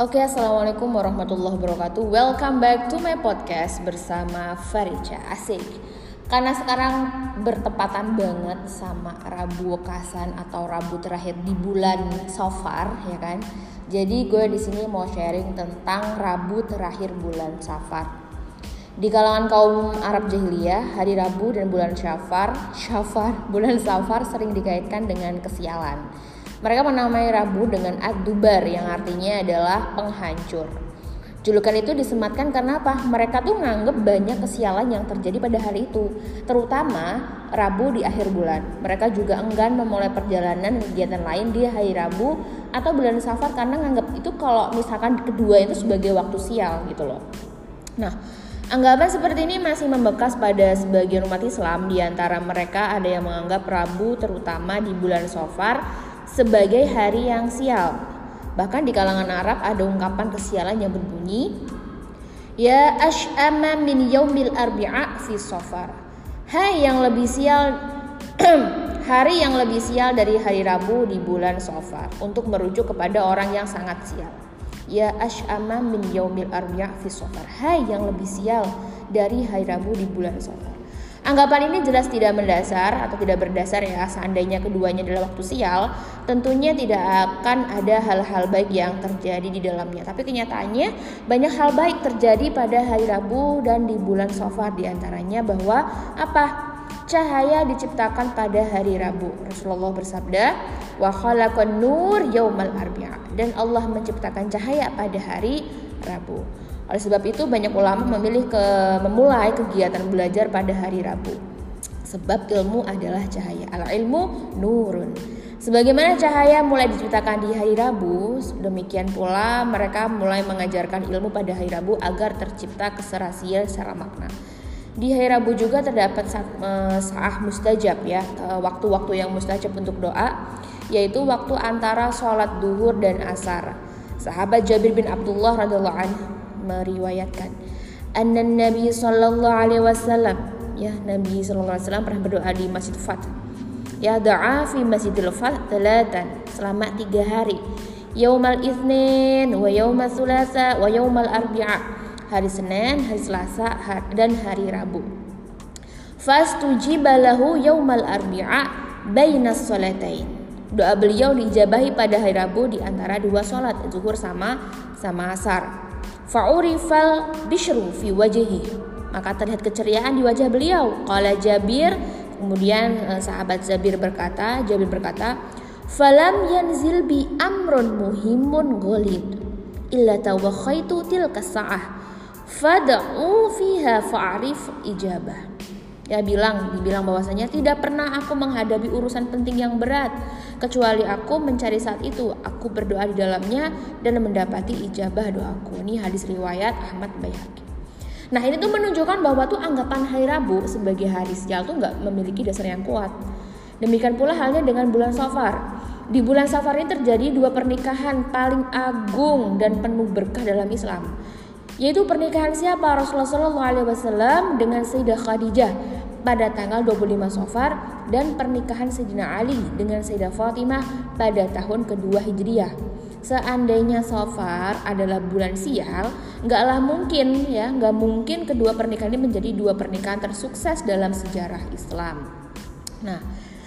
Oke, assalamualaikum warahmatullahi wabarakatuh. Welcome back to my podcast bersama Farica Asik. Karena sekarang bertepatan banget sama Rabu Wekasan atau Rabu terakhir di bulan Safar, ya kan? Jadi gue di sini mau sharing tentang Rabu terakhir bulan Safar. Di kalangan kaum Arab jahiliyah, hari Rabu dan bulan Syafar, Syafar, bulan Safar sering dikaitkan dengan kesialan mereka menamai Rabu dengan Ad-Dubar yang artinya adalah penghancur. Julukan itu disematkan karena apa? Mereka tuh nganggep banyak kesialan yang terjadi pada hari itu, terutama Rabu di akhir bulan. Mereka juga enggan memulai perjalanan kegiatan lain di hari Rabu atau bulan Safar karena nganggep itu kalau misalkan kedua itu sebagai waktu sial gitu loh. Nah, Anggapan seperti ini masih membekas pada sebagian umat Islam. Di antara mereka ada yang menganggap Rabu terutama di bulan Safar sebagai hari yang sial. Bahkan di kalangan Arab ada ungkapan kesialan yang berbunyi Ya ash'ama min yaumil arbi'a fi safar. Hai yang lebih sial hari yang lebih sial dari hari Rabu di bulan Safar untuk merujuk kepada orang yang sangat sial. Ya ash'ama min yaumil arbi'a fi safar. Hai yang lebih sial dari hari Rabu di bulan Safar. Anggapan ini jelas tidak mendasar atau tidak berdasar ya seandainya keduanya adalah waktu sial tentunya tidak akan ada hal-hal baik yang terjadi di dalamnya. Tapi kenyataannya banyak hal baik terjadi pada hari Rabu dan di bulan Safar di antaranya bahwa apa? Cahaya diciptakan pada hari Rabu. Rasulullah bersabda wa khalaqan nur yaumal arbi'a dan Allah menciptakan cahaya pada hari Rabu oleh sebab itu banyak ulama memilih ke memulai kegiatan belajar pada hari Rabu. Sebab ilmu adalah cahaya. Al ilmu nurun. Sebagaimana cahaya mulai diceritakan di hari Rabu, demikian pula mereka mulai mengajarkan ilmu pada hari Rabu agar tercipta keserasian secara makna. Di hari Rabu juga terdapat eh, sah mustajab ya, eh, waktu-waktu yang mustajab untuk doa, yaitu waktu antara sholat duhur dan asar. Sahabat Jabir bin Abdullah radhiallahu anhu meriwayatkan. Anna Nabi sallallahu alaihi wasallam ya Nabi sallallahu alaihi wasallam pernah berdoa di Masjid Fat. Ya doa fi Masjidil Fat telatan selama tiga hari. Yaumal itsnin wa yaumal sulasa wa yaumal arbi'a hari Senin hari Selasa dan hari Rabu. Fastujiba lahu yaumal arbi'a bainas salatain doa beliau dijabahi pada hari Rabu di antara dua sholat zuhur sama sama asar Fa'urifal bishru fi wajhi. Maka terlihat keceriaan di wajah beliau. Qala Jabir, kemudian eh, sahabat Jabir berkata, Jabir berkata, "Falam yanzil bi amrun muhimun ghalid illa tawakhaitu tilka sa'ah fad'u fiha fa'rif ijabah." Ya bilang dibilang bahwasanya tidak pernah aku menghadapi urusan penting yang berat. Kecuali aku mencari saat itu aku berdoa di dalamnya dan mendapati ijabah doaku. Ini hadis riwayat Ahmad Baihaqi nah ini tuh menunjukkan bahwa tuh anggapan hari Rabu sebagai hari sial tuh nggak memiliki dasar yang kuat. Demikian pula halnya dengan bulan Safar. Di bulan Safar ini terjadi dua pernikahan paling agung dan penuh berkah dalam Islam. Yaitu pernikahan siapa? Rasulullah SAW dengan Sayyidah Khadijah pada tanggal 25 Safar dan pernikahan Sayyidina Ali dengan Sayyidah Fatimah pada tahun kedua Hijriah. Seandainya Safar adalah bulan sial, nggaklah mungkin ya, nggak mungkin kedua pernikahan ini menjadi dua pernikahan tersukses dalam sejarah Islam. Nah,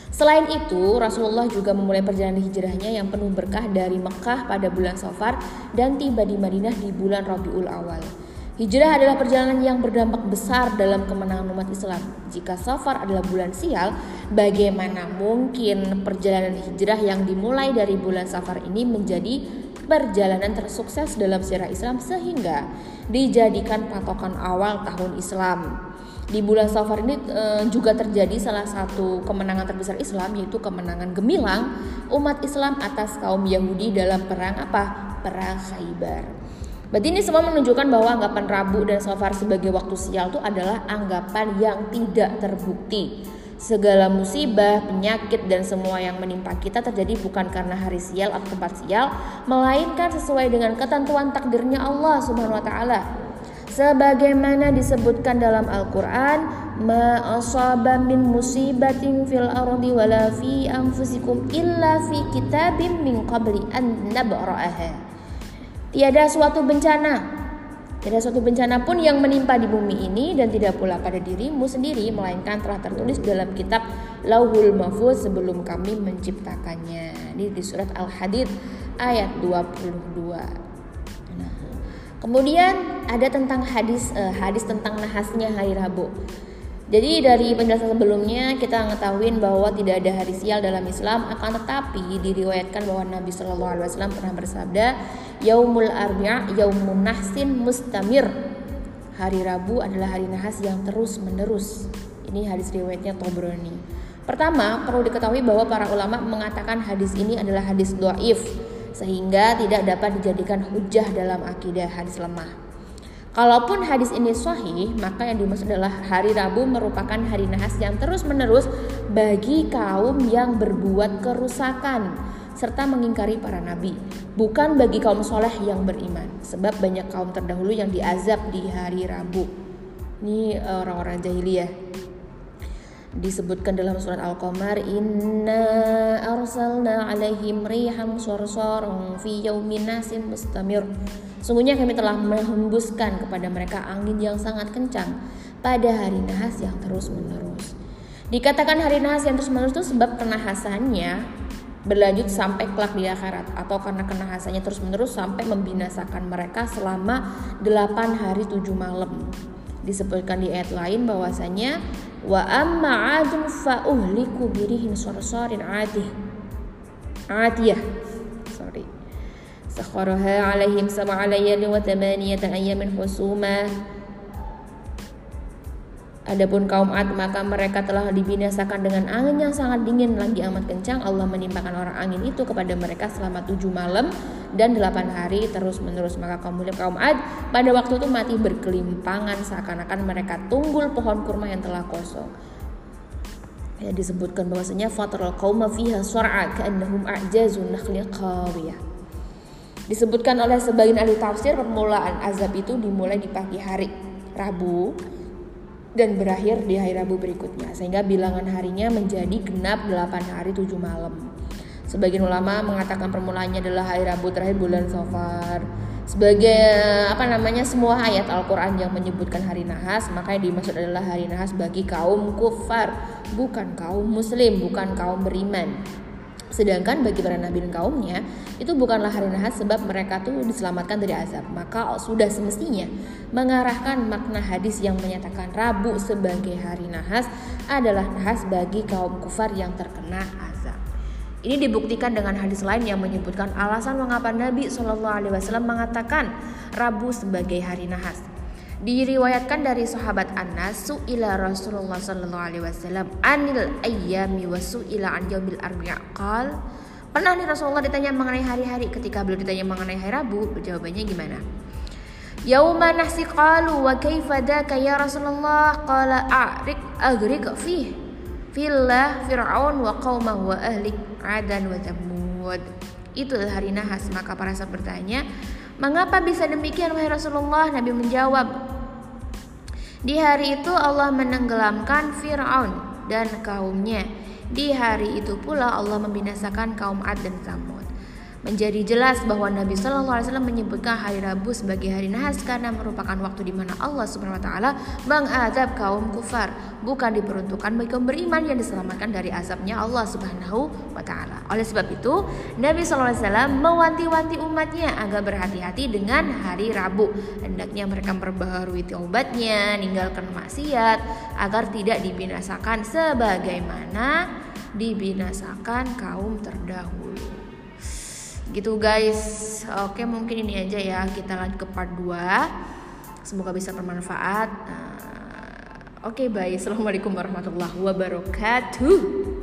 selain itu Rasulullah juga memulai perjalanan hijrahnya yang penuh berkah dari Mekah pada bulan Safar dan tiba di Madinah di bulan Rabiul Awal. Hijrah adalah perjalanan yang berdampak besar dalam kemenangan umat Islam. Jika Safar adalah bulan sial, bagaimana mungkin perjalanan hijrah yang dimulai dari bulan Safar ini menjadi perjalanan tersukses dalam sejarah Islam sehingga dijadikan patokan awal tahun Islam. Di bulan Safar ini e, juga terjadi salah satu kemenangan terbesar Islam yaitu kemenangan gemilang umat Islam atas kaum Yahudi dalam perang apa? Perang Khaybar. Berarti ini semua menunjukkan bahwa anggapan Rabu dan Safar sebagai waktu sial itu adalah anggapan yang tidak terbukti. Segala musibah, penyakit, dan semua yang menimpa kita terjadi bukan karena hari sial atau tempat sial, melainkan sesuai dengan ketentuan takdirnya Allah Subhanahu wa taala. Sebagaimana disebutkan dalam Al-Qur'an, ma asaba min musibatin fil ardi wala fi illa fi kitabim min qabli an nabra'aha Tiada suatu bencana tidak suatu bencana pun yang menimpa di bumi ini dan tidak pula pada dirimu sendiri melainkan telah tertulis dalam kitab Lauhul Mahfuz sebelum kami menciptakannya. Ini di surat Al-Hadid ayat 22. Nah, kemudian ada tentang hadis uh, hadis tentang nahasnya hari Rabu. Jadi dari penjelasan sebelumnya kita mengetahui bahwa tidak ada hari sial dalam Islam akan tetapi diriwayatkan bahwa Nabi Shallallahu Alaihi Wasallam pernah bersabda Yaumul Arbi'a Yaumun Nahsin Mustamir. Hari Rabu adalah hari nahas yang terus menerus Ini hadis riwayatnya Tobroni Pertama perlu diketahui bahwa para ulama mengatakan hadis ini adalah hadis do'if Sehingga tidak dapat dijadikan hujah dalam akidah hadis lemah. Kalaupun hadis ini sahih, maka yang dimaksud adalah hari Rabu merupakan hari nahas yang terus-menerus bagi kaum yang berbuat kerusakan serta mengingkari para nabi, bukan bagi kaum soleh yang beriman. Sebab banyak kaum terdahulu yang diazab di hari Rabu. Ini eh, orang-orang jahiliyah disebutkan dalam surat Al-Qamar inna arsalna alaihim riham sorsorong fi yaumin nasin mustamir sungguhnya kami telah menghembuskan kepada mereka angin yang sangat kencang pada hari nahas yang terus menerus dikatakan hari nahas yang terus menerus itu sebab kenahasannya berlanjut sampai kelak di akhirat. Atau karena kenahasannya terus menerus sampai membinasakan mereka selama 8 hari 7 malam. Disebutkan di ayat lain bahwasanya wa amma adun fa uhliku birihin sarsarin adih. Adiyah. Sorry. Alaihim sab'a layalin wa thamaniyata ayamin husuma Adapun kaum Ad maka mereka telah dibinasakan dengan angin yang sangat dingin lagi amat kencang. Allah menimpakan orang angin itu kepada mereka selama tujuh malam dan delapan hari terus menerus. Maka kaum muslim kaum Ad pada waktu itu mati berkelimpangan seakan-akan mereka tunggul pohon kurma yang telah kosong. Ya, disebutkan bahwasanya fatral kaum fiha sur'a ka'annahum a'jazun nakhli qawiyah. Disebutkan oleh sebagian ahli tafsir permulaan azab itu dimulai di pagi hari Rabu dan berakhir di hari Rabu berikutnya sehingga bilangan harinya menjadi genap 8 hari 7 malam. Sebagian ulama mengatakan permulaannya adalah hari Rabu terakhir bulan Safar. Sebagai apa namanya semua ayat Al-Qur'an yang menyebutkan hari nahas, maka yang dimaksud adalah hari nahas bagi kaum kufar, bukan kaum muslim, bukan kaum beriman. Sedangkan bagi para nabi dan kaumnya itu bukanlah hari nahas sebab mereka tuh diselamatkan dari azab. Maka sudah semestinya mengarahkan makna hadis yang menyatakan Rabu sebagai hari nahas adalah nahas bagi kaum kufar yang terkena azab. Ini dibuktikan dengan hadis lain yang menyebutkan alasan mengapa Nabi Shallallahu Alaihi Wasallam mengatakan Rabu sebagai hari nahas. Diriwayatkan dari sahabat Anas su'ila Rasulullah sallallahu alaihi wasallam anil ayyami wa su'ila an yaumil arbi'a qal Pernah nih Rasulullah ditanya mengenai hari-hari ketika beliau ditanya mengenai hari Rabu, jawabannya gimana? Yauma nahsi qalu wa kaifa daka ya Rasulullah qala a'rik agrik fih fillah fir'aun wa qaumahu wa ahlik adan wa thamud. Itu hari nahas maka para sahabat bertanya, "Mengapa bisa demikian wahai Rasulullah?" Nabi menjawab, di hari itu Allah menenggelamkan Fir'aun dan kaumnya. Di hari itu pula Allah membinasakan kaum Ad dan Samud. Menjadi jelas bahwa Nabi Shallallahu Alaihi Wasallam menyebutkan hari Rabu sebagai hari nahas karena merupakan waktu di mana Allah Subhanahu Wa Taala mengadab kaum kufar, bukan diperuntukkan bagi kaum beriman yang diselamatkan dari azabnya Allah Subhanahu Wa Taala. Oleh sebab itu, Nabi Shallallahu Alaihi Wasallam mewanti-wanti umatnya agar berhati-hati dengan hari Rabu. Hendaknya mereka memperbaharui taubatnya, meninggalkan maksiat agar tidak dibinasakan sebagaimana dibinasakan kaum terdahulu gitu guys. Oke mungkin ini aja ya. Kita lanjut ke part 2 semoga bisa bermanfaat. Uh, oke bye. Assalamualaikum warahmatullahi wabarakatuh